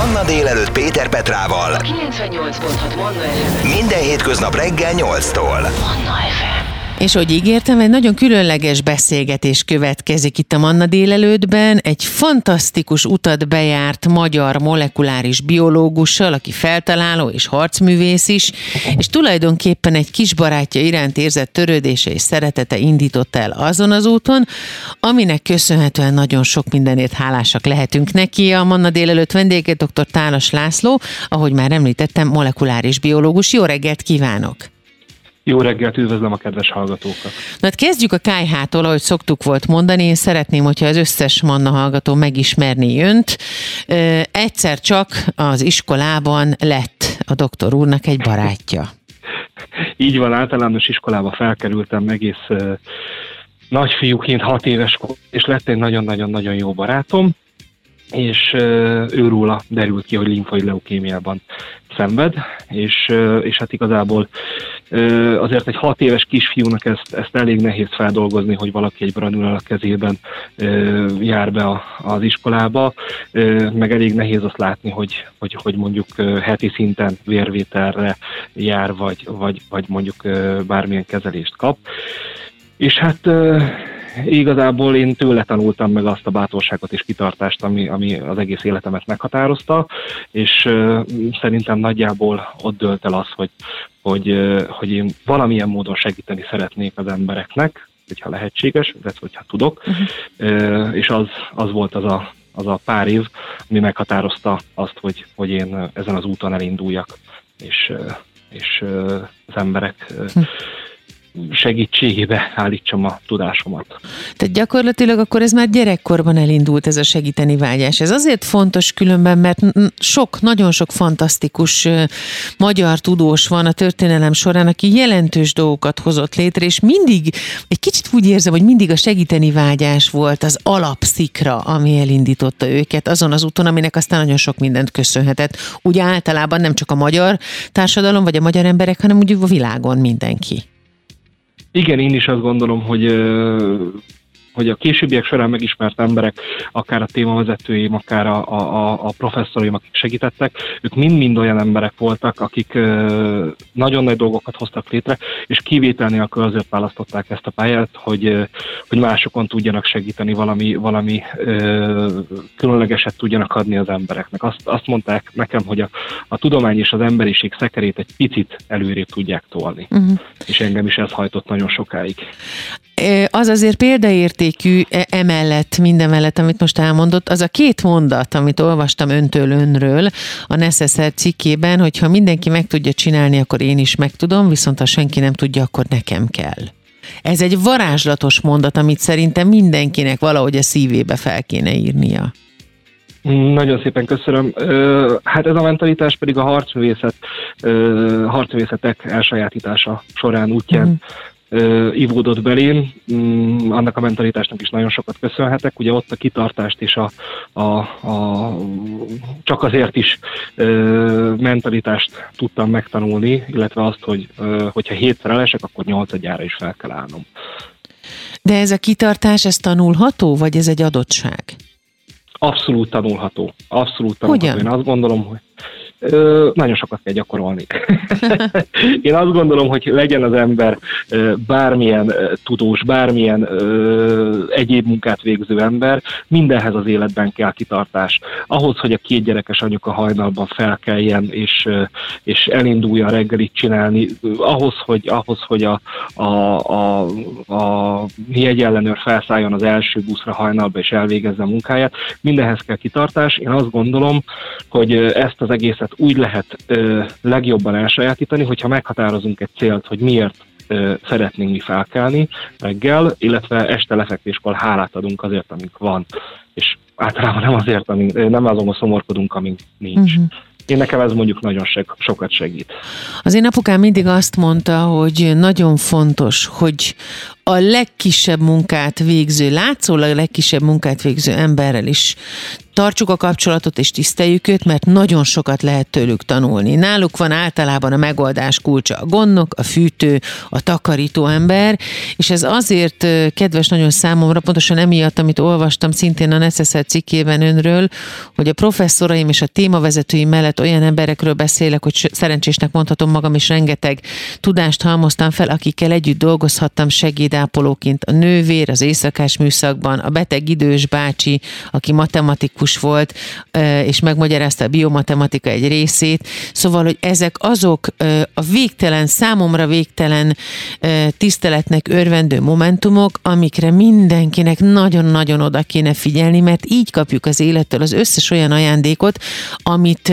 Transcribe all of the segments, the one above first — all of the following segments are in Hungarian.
Manna délelőtt Péter Petrával. 98.6 Manna FM. Minden hétköznap reggel 8-tól. Manna FM. És hogy ígértem, egy nagyon különleges beszélgetés következik itt a Manna délelőttben. Egy fantasztikus utat bejárt magyar molekuláris biológussal, aki feltaláló és harcművész is, és tulajdonképpen egy kis barátja iránt érzett törődése és szeretete indította el azon az úton, aminek köszönhetően nagyon sok mindenért hálásak lehetünk neki. A Manna délelőtt vendége dr. Tálas László, ahogy már említettem, molekuláris biológus. Jó reggelt kívánok! Jó reggelt, üdvözlöm a kedves hallgatókat. Na hát kezdjük a kájhától, ahogy szoktuk volt mondani. Én szeretném, hogyha az összes Manna hallgató megismerni önt. Egyszer csak az iskolában lett a doktor úrnak egy barátja. Így van, általános iskolába felkerültem egész nagyfiúként, hat éves kor, és lett egy nagyon-nagyon-nagyon jó barátom, és uh, őróla derült ki, hogy limfai leukémiában szenved, és, és hát igazából azért egy hat éves kisfiúnak ezt, ezt elég nehéz feldolgozni, hogy valaki egy granulál a kezében jár be az iskolába, meg elég nehéz azt látni, hogy, hogy, hogy mondjuk heti szinten vérvételre jár, vagy, vagy, vagy mondjuk bármilyen kezelést kap. És hát igazából én tőle tanultam meg azt a bátorságot és kitartást, ami, ami az egész életemet meghatározta, és uh, szerintem nagyjából ott dölt el az, hogy, hogy, uh, hogy én valamilyen módon segíteni szeretnék az embereknek, hogyha lehetséges, illetve hogyha tudok, uh-huh. uh, és az, az volt az a, az a pár év, ami meghatározta azt, hogy, hogy én ezen az úton elinduljak, és, és az emberek uh, segítségébe állítsam a tudásomat. Tehát gyakorlatilag akkor ez már gyerekkorban elindult ez a segíteni vágyás. Ez azért fontos különben, mert sok, nagyon sok fantasztikus magyar tudós van a történelem során, aki jelentős dolgokat hozott létre, és mindig, egy kicsit úgy érzem, hogy mindig a segíteni vágyás volt az alapszikra, ami elindította őket azon az úton, aminek aztán nagyon sok mindent köszönhetett. Úgy általában nem csak a magyar társadalom, vagy a magyar emberek, hanem úgy a világon mindenki. Igen, én is azt gondolom, hogy hogy a későbbiek során megismert emberek, akár a témavezetőim, akár a, a, a professzoraim, akik segítettek, ők mind-mind olyan emberek voltak, akik nagyon nagy dolgokat hoztak létre, és kivétel nélkül azért választották ezt a pályát, hogy, hogy másokon tudjanak segíteni, valami, valami különlegeset tudjanak adni az embereknek. Azt, azt mondták nekem, hogy a, a tudomány és az emberiség szekerét egy picit előrébb tudják tolni. Uh-huh. És engem is ez hajtott nagyon sokáig. Az azért példaértékű e, emellett, mindemellett, amit most elmondott, az a két mondat, amit olvastam öntől önről a Necesszer cikkében, hogy ha mindenki meg tudja csinálni, akkor én is meg tudom, viszont ha senki nem tudja, akkor nekem kell. Ez egy varázslatos mondat, amit szerintem mindenkinek valahogy a szívébe fel kéne írnia. Nagyon szépen köszönöm. Hát ez a mentalitás pedig a harcművészet, harcművészetek elsajátítása során útján uh-huh ivódott belém, mm, annak a mentalitásnak is nagyon sokat köszönhetek. Ugye ott a kitartást és a, a, a csak azért is mentalitást tudtam megtanulni, illetve azt, hogy hogyha hétszer elesek, akkor nyolcadjára is fel kell állnom. De ez a kitartás, ez tanulható, vagy ez egy adottság? Abszolút tanulható. Abszolút tanulható. Hogyan? Én azt gondolom, hogy Ö, nagyon sokat kell gyakorolni. Én azt gondolom, hogy legyen az ember bármilyen tudós, bármilyen ö, egyéb munkát végző ember, mindenhez az életben kell kitartás. Ahhoz, hogy a két gyerekes anyuka hajnalban felkeljen, és, és elindulja a reggelit csinálni, ahhoz, hogy, ahhoz, hogy a, a, a, a jegyellenőr felszálljon az első buszra hajnalba, és elvégezze a munkáját, mindenhez kell kitartás. Én azt gondolom, hogy ezt az egészet tehát úgy lehet ö, legjobban elsajátítani, hogyha meghatározunk egy célt, hogy miért ö, szeretnénk mi felkelni reggel, illetve este lefekvéskor hálát adunk azért, amink van. És általában nem azért, amink, nem azon a szomorkodunk, amink nincs. Uh-huh. Én nekem ez mondjuk nagyon sokat segít. Az én apukám mindig azt mondta, hogy nagyon fontos, hogy a legkisebb munkát végző, látszólag a legkisebb munkát végző emberrel is tartsuk a kapcsolatot és tiszteljük őt, mert nagyon sokat lehet tőlük tanulni. Náluk van általában a megoldás kulcsa a gondnok, a fűtő, a takarító ember, és ez azért kedves nagyon számomra, pontosan emiatt, amit olvastam szintén a Necesszer cikkében önről, hogy a professzoraim és a témavezetőim mellett olyan emberekről beszélek, hogy szerencsésnek mondhatom magam, és rengeteg tudást halmoztam fel, akikkel együtt dolgozhattam segédápolóként. A nővér az éjszakás műszakban, a beteg idős bácsi, aki matematikus volt, és megmagyarázta a biomatematika egy részét. Szóval, hogy ezek azok a végtelen, számomra végtelen tiszteletnek örvendő momentumok, amikre mindenkinek nagyon-nagyon oda kéne figyelni, mert így kapjuk az élettől az összes olyan ajándékot, amit,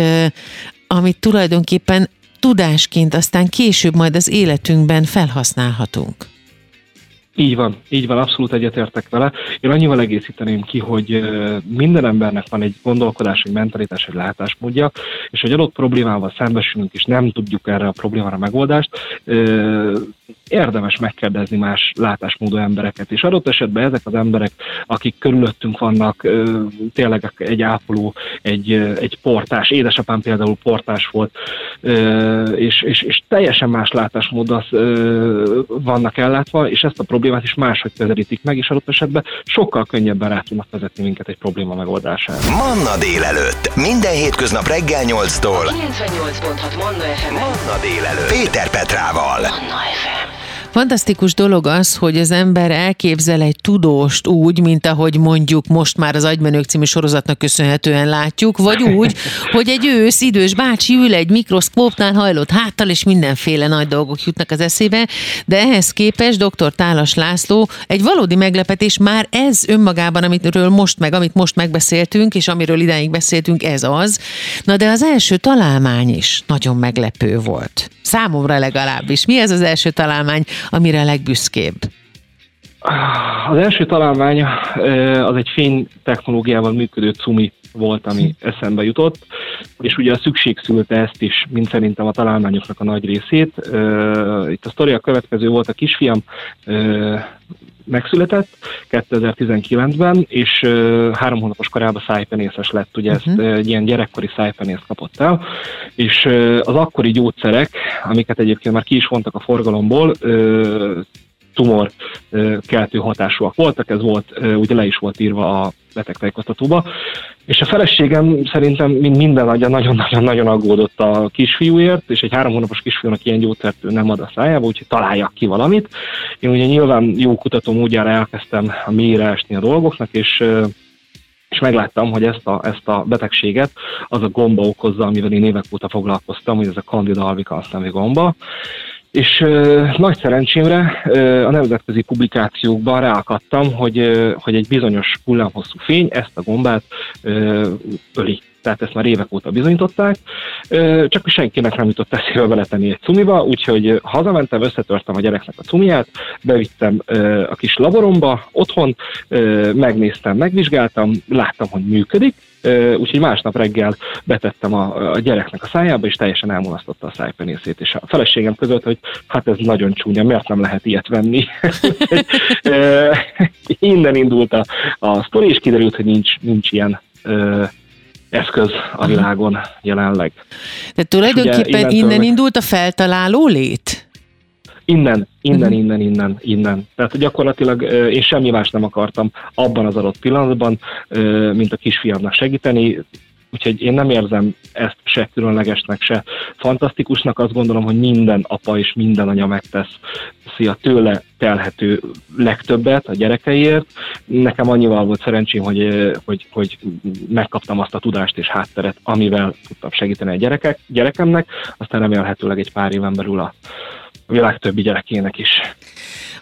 amit tulajdonképpen tudásként aztán később majd az életünkben felhasználhatunk. Így van, így van, abszolút egyetértek vele. Én annyival egészíteném ki, hogy minden embernek van egy gondolkodás, egy mentalitás, egy látásmódja, és egy adott problémával szembesülünk, és nem tudjuk erre a problémára megoldást, érdemes megkérdezni más látásmódú embereket, és adott esetben ezek az emberek, akik körülöttünk vannak, tényleg egy ápoló, egy, egy portás, édesapám például portás volt, és, és, és teljesen más látásmóddal vannak ellátva, és ezt a problémát is máshogy közelítik meg, és adott esetben sokkal könnyebben rá tudnak vezetni minket egy probléma megoldására. Manna délelőtt. Minden hétköznap reggel 8-tól. 98.6 Manna FM. Manna délelőtt. Péter Petrával. Manna FM. Fantasztikus dolog az, hogy az ember elképzel egy tudóst úgy, mint ahogy mondjuk most már az Agymenők című sorozatnak köszönhetően látjuk, vagy úgy, hogy egy ősz idős bácsi ül egy mikroszkópnál hajlott háttal, és mindenféle nagy dolgok jutnak az eszébe, de ehhez képest dr. Tálas László egy valódi meglepetés, már ez önmagában, amitről most meg, amit most megbeszéltünk, és amiről idáig beszéltünk, ez az. Na de az első találmány is nagyon meglepő volt. Számomra legalábbis. Mi ez az első találmány, amire a legbüszkébb? Az első találmány az egy fény technológiával működő cumi volt, ami eszembe jutott, és ugye a szükség szülte ezt is, mint szerintem a találmányoknak a nagy részét. Itt a sztori a következő volt, a kisfiam megszületett 2019-ben, és három hónapos korában szájpenészes lett, ugye uh-huh. ezt egy ilyen gyerekkori szájpenészt kapott el, és az akkori gyógyszerek, amiket egyébként már ki is vontak a forgalomból, tumor keltő hatásúak voltak, ez volt, ugye le is volt írva a betegtájékoztatóba, és a feleségem szerintem mint minden agya nagyon-nagyon-nagyon aggódott a kisfiúért, és egy három hónapos kisfiúnak ilyen gyógyszert nem ad a szájába, úgyhogy találjak ki valamit. Én ugye nyilván jó kutató módjára elkezdtem a mélyre esni a dolgoknak, és és megláttam, hogy ezt a, ezt a betegséget az a gomba okozza, amivel én évek óta foglalkoztam, hogy ez a Candida albicans nevű gomba, és ö, nagy szerencsémre ö, a nemzetközi publikációkban ráakadtam, hogy, ö, hogy egy bizonyos hullámhosszú fény ezt a gombát ö, öli. Tehát ezt már évek óta bizonyították, csak senkinek nem jutott eszébe beletenni egy cumiba, úgyhogy hazamentem, összetörtem a gyereknek a cumiját, bevittem a kis laboromba otthon, megnéztem, megvizsgáltam, láttam, hogy működik, úgyhogy másnap reggel betettem a, a gyereknek a szájába, és teljesen elmulasztotta a szájpenészét, és a feleségem között, hogy hát ez nagyon csúnya, miért nem lehet ilyet venni. Innen indult a, a sztori, és kiderült, hogy nincs, nincs ilyen eszköz a világon jelenleg. De tulajdonképpen ugye, innen indult a feltaláló lét? Innen, innen, uh-huh. innen, innen, innen. Tehát gyakorlatilag én semmi más nem akartam abban az adott pillanatban, mint a kisfiamnak segíteni, úgyhogy én nem érzem ezt se különlegesnek, se fantasztikusnak. Azt gondolom, hogy minden apa és minden anya megtesz a tőle telhető legtöbbet a gyerekeiért. Nekem annyival volt szerencsém, hogy, hogy, hogy megkaptam azt a tudást és hátteret, amivel tudtam segíteni a gyerekek, gyerekemnek, aztán remélhetőleg egy pár éven belül a világ többi gyerekének is.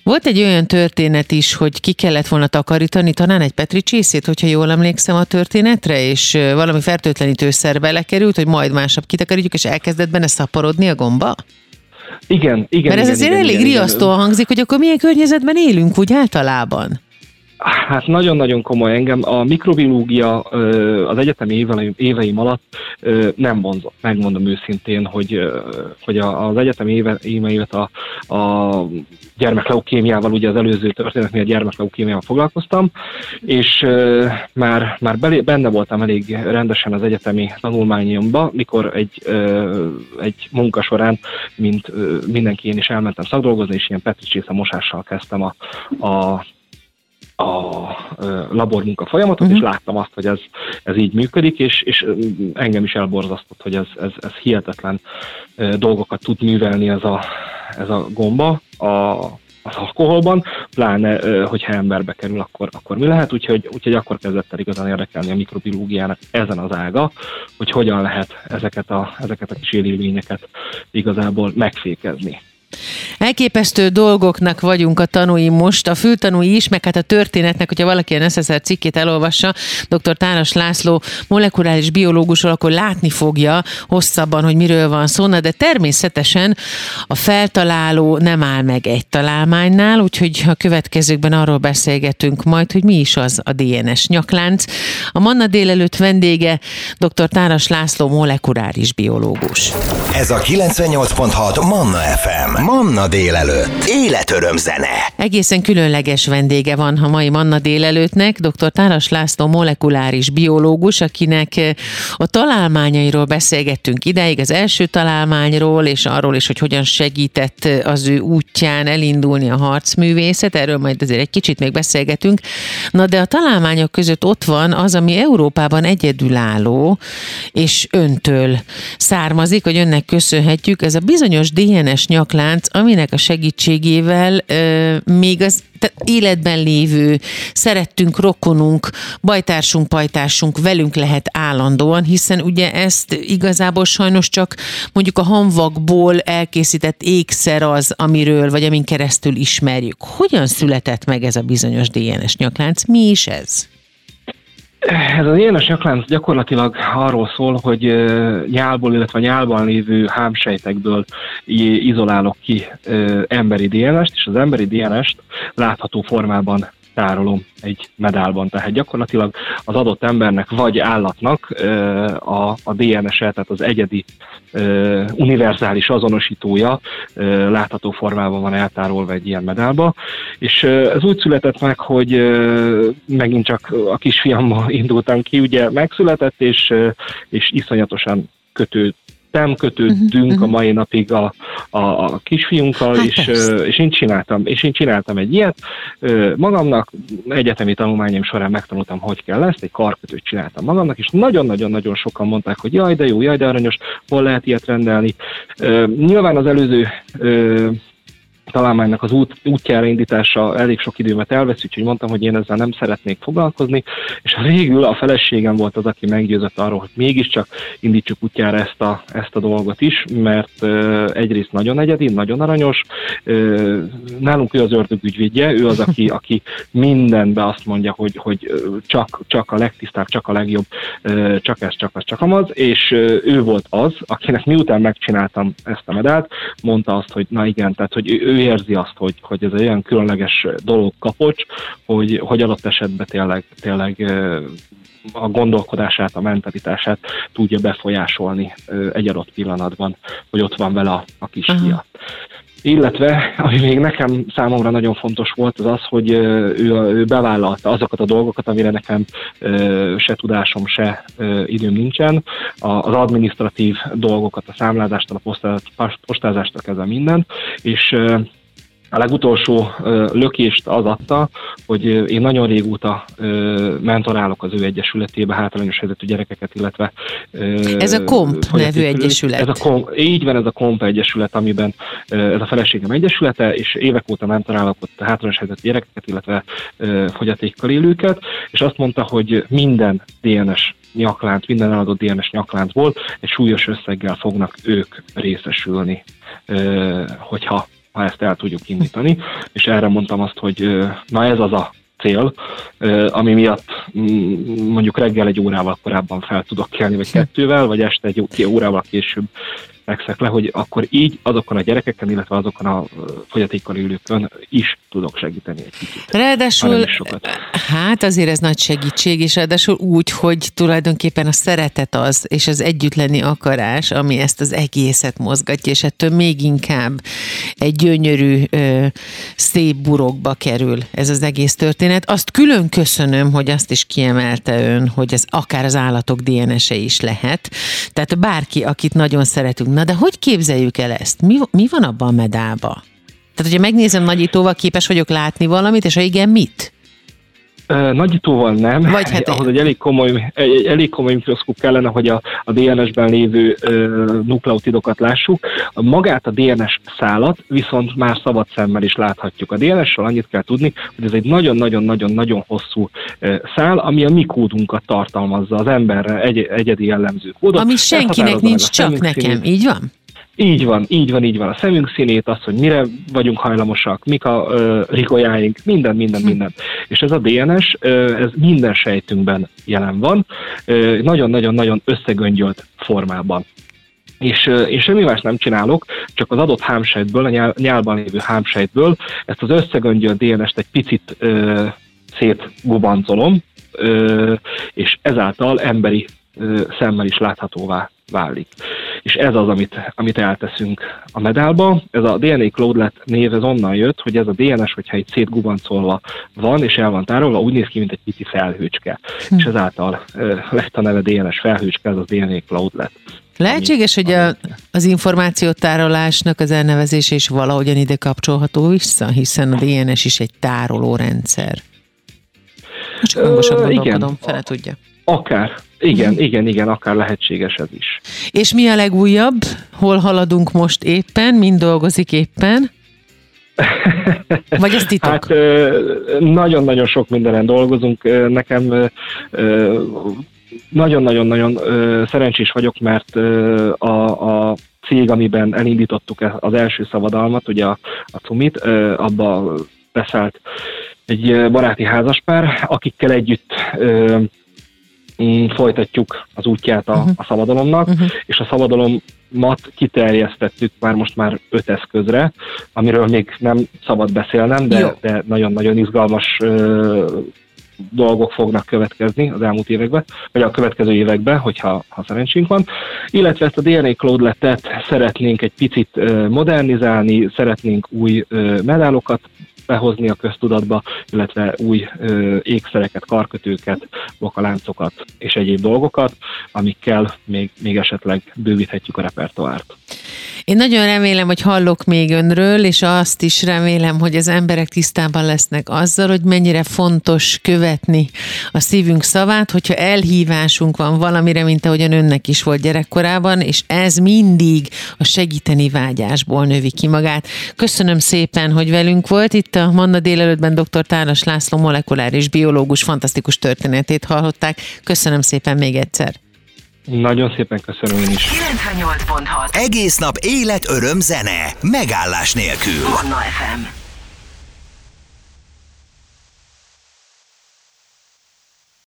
Volt egy olyan történet is, hogy ki kellett volna takarítani talán egy Petri csészét, hogyha jól emlékszem a történetre, és valami fertőtlenítőszer belekerült, hogy majd másnap kitakarítjuk, és elkezdett benne szaporodni a gomba? Igen, igen. Mert ez igen, azért igen, elég igen, riasztóan hangzik, hogy akkor milyen környezetben élünk úgy általában? Hát nagyon-nagyon komoly engem. A mikrobiológia az egyetemi éveim, alatt nem vonzott, megmondom őszintén, hogy, hogy az egyetemi éve, évet a, a gyermekleukémiával, ugye az előző történetnél a gyermekleukémiával foglalkoztam, és már, már benne voltam elég rendesen az egyetemi tanulmányomba, mikor egy, egy munka során, mint mindenki én is elmentem szakdolgozni, és ilyen petricsésze mosással kezdtem a, a a labormunka folyamatot, uh-huh. és mhm. láttam azt, hogy ez, ez így működik, és, és engem is elborzasztott, hogy ez, ez, ez hihetetlen dolgokat tud művelni ez a, ez a gomba a, az alkoholban, pláne, hogyha emberbe kerül, akkor, akkor mi lehet, úgyhogy, úgyhogy akkor kezdett el igazán érdekelni a mikrobiológiának ezen az ága, hogy hogyan lehet ezeket a, ezeket a kis élőlényeket igazából megfékezni. Elképesztő dolgoknak vagyunk a tanúi most, a fültanúi is, meg hát a történetnek, hogyha valaki a SZSZR cikkét elolvassa, dr. Táras László molekuláris biológusról, akkor látni fogja hosszabban, hogy miről van szó, de természetesen a feltaláló nem áll meg egy találmánynál, úgyhogy a következőkben arról beszélgetünk majd, hogy mi is az a DNS nyaklánc. A Manna délelőtt vendége dr. Táras László molekuláris biológus. Ez a 98.6 Manna FM. Manna délelőtt. Életöröm zene. Egészen különleges vendége van a mai Manna délelőttnek, dr. Táras László molekuláris biológus, akinek eh, a találmányairól beszélgettünk ideig, az első találmányról, és arról is, hogy hogyan segített eh, az ő útján elindulni a harcművészet, erről majd azért egy kicsit még beszélgetünk. Na de a találmányok között ott van az, ami Európában egyedülálló, és öntől származik, hogy önnek köszönhetjük, ez a bizonyos DNS nyaklán lánc, aminek a segítségével ö, még az életben lévő, szerettünk, rokonunk, bajtársunk, pajtársunk velünk lehet állandóan, hiszen ugye ezt igazából sajnos csak mondjuk a hamvakból elkészített ékszer az, amiről, vagy amin keresztül ismerjük. Hogyan született meg ez a bizonyos DNS nyaklánc? Mi is ez? Ez az ilyenes nyaklánc gyakorlatilag arról szól, hogy nyálból, illetve nyálban lévő hámsejtekből izolálok ki emberi DNS-t, és az emberi DNS-t látható formában tárolom egy medálban. Tehát gyakorlatilag az adott embernek vagy állatnak a, a DNS-e, tehát az egyedi univerzális azonosítója látható formában van eltárolva egy ilyen medálba. És ez úgy született meg, hogy megint csak a kisfiammal indultam ki, ugye megszületett, és, és iszonyatosan kötőd tettem, kötődünk uh-huh, a mai napig a, a, a kisfiunkkal, hát és, és, én csináltam, és én csináltam egy ilyet magamnak, egyetemi tanulmányom során megtanultam, hogy kell ezt, egy karkötőt csináltam magamnak, és nagyon-nagyon-nagyon sokan mondták, hogy jaj, de jó, jaj, de aranyos, hol lehet ilyet rendelni. Nyilván az előző találmánynak az út, útjára indítása elég sok időmet elvesz, úgyhogy mondtam, hogy én ezzel nem szeretnék foglalkozni, és végül a feleségem volt az, aki meggyőzött arról, hogy mégiscsak indítsuk útjára ezt a, ezt a dolgot is, mert uh, egyrészt nagyon egyedi, nagyon aranyos, nálunk ő az ördög ügyvédje, ő az, aki, aki mindenbe azt mondja, hogy, hogy csak, csak a legtisztább, csak a legjobb, csak ez, csak az, csak amaz, és ő volt az, akinek miután megcsináltam ezt a medált, mondta azt, hogy na igen, tehát hogy ő érzi azt, hogy, hogy ez egy olyan különleges dolog kapocs, hogy, hogy adott esetben tényleg, tényleg a gondolkodását, a mentalitását tudja befolyásolni egy adott pillanatban, hogy ott van vele a, a kisfia. Illetve, ami még nekem számomra nagyon fontos volt, az az, hogy ő, ő bevállalta azokat a dolgokat, amire nekem se tudásom, se időm nincsen, az administratív dolgokat, a számlázástól, a postázástól kezdve minden, és a legutolsó lökést az adta, hogy én nagyon régóta mentorálok az ő egyesületébe hátrányos helyzetű gyerekeket, illetve... Ez a KOMP nevű egyesület. Ez a KOMP, így van, ez a KOMP egyesület, amiben ez a feleségem egyesülete, és évek óta mentorálok ott hátrányos helyzetű gyerekeket, illetve fogyatékkal élőket, és azt mondta, hogy minden DNS nyaklánc, minden eladott DNS nyakláncból egy súlyos összeggel fognak ők részesülni, hogyha ha ezt el tudjuk indítani, és erre mondtam azt, hogy na ez az a cél, ami miatt mondjuk reggel egy órával korábban fel tudok kelni, vagy kettővel, vagy este egy órával később megszek le, hogy akkor így azokon a gyerekeken, illetve azokon a fogyatékkal élőkön is tudok segíteni egy kicsit. Ráadásul, hát azért ez nagy segítség, és ráadásul úgy, hogy tulajdonképpen a szeretet az, és az együtt lenni akarás, ami ezt az egészet mozgatja, és ettől még inkább egy gyönyörű, szép burokba kerül ez az egész történet. Azt külön köszönöm, hogy azt is kiemelte ön, hogy ez akár az állatok DNS-e is lehet. Tehát bárki, akit nagyon szeretünk. Na de hogy képzeljük el ezt? Mi, mi van abban a medába? Tehát, hogyha megnézem nagyítóval, képes vagyok látni valamit, és ha igen, mit? Nagyítóval nem. Vagy hát ahhoz egy elég komoly, egy elég komoly mikroszkóp kellene, hogy a, a DNS-ben lévő ö, nukleotidokat lássuk. Magát a DNS szálat viszont már szabad szemmel is láthatjuk. A DNS-ről annyit kell tudni, hogy ez egy nagyon-nagyon-nagyon-nagyon hosszú ö, szál, ami a mi kódunkat tartalmazza, az emberre egy, egyedi jellemző kódot. Ami senkinek nincs, csak nekem, így van? Így van, így van, így van. A szemünk színét, az, hogy mire vagyunk hajlamosak, mik a ö, rigolyáink, minden, minden, hm. minden. És ez a DNS, ö, ez minden sejtünkben jelen van, nagyon-nagyon-nagyon összegöngyölt formában. És én semmi más nem csinálok, csak az adott hámsejtből, a nyál, nyálban lévő hámsejtből ezt az összegöngyölt DNS-t egy picit ö, szétgubancolom, ö, és ezáltal emberi ö, szemmel is láthatóvá válik. És ez az, amit, amit elteszünk a medálba. Ez a DNA Cloudlet név, ez onnan jött, hogy ez a DNS, hogyha egy szétgubancolva van, és el van tárolva, úgy néz ki, mint egy pici felhőcske. Hm. És ezáltal lett a neve DNS felhőcske, ez a DNA Cloudlet. Lehetséges, hogy a, az információtárolásnak az elnevezés is valahogyan ide kapcsolható vissza, hiszen a DNS is egy tároló rendszer. Csak hangosan gondolkodom, fele tudja. Akár, igen, mm. igen, igen, akár lehetséges ez is. És mi a legújabb? Hol haladunk most éppen? Mind dolgozik éppen? Vagy ez titok? Hát nagyon-nagyon sok mindenen dolgozunk. Nekem nagyon-nagyon-nagyon szerencsés vagyok, mert a, a cég, amiben elindítottuk e, az első szabadalmat, ugye a, a Cumit, abba beszállt egy baráti házaspár, akikkel együtt folytatjuk az útját a, uh-huh. a szabadalomnak, uh-huh. és a szabadalomat kiterjesztettük már most már öt eszközre, amiről még nem szabad beszélnem, de, de nagyon-nagyon izgalmas ö, dolgok fognak következni az elmúlt években, vagy a következő években, hogyha ha szerencsénk van. Illetve ezt a DNA Cloudletet szeretnénk egy picit modernizálni, szeretnénk új medálokat behozni a köztudatba, illetve új ö, ékszereket, karkötőket, bokaláncokat és egyéb dolgokat, amikkel még, még esetleg bővíthetjük a repertoárt. Én nagyon remélem, hogy hallok még önről, és azt is remélem, hogy az emberek tisztában lesznek azzal, hogy mennyire fontos követni a szívünk szavát, hogyha elhívásunk van valamire, mint ahogyan önnek is volt gyerekkorában, és ez mindig a segíteni vágyásból növi ki magát. Köszönöm szépen, hogy velünk volt. Itt a Manna délelőttben dr. Tálas László molekuláris biológus fantasztikus történetét hallották. Köszönöm szépen még egyszer. Nagyon szépen köszönöm én is. 98.6 Egész nap élet, öröm, zene. Megállás nélkül. Manna FM.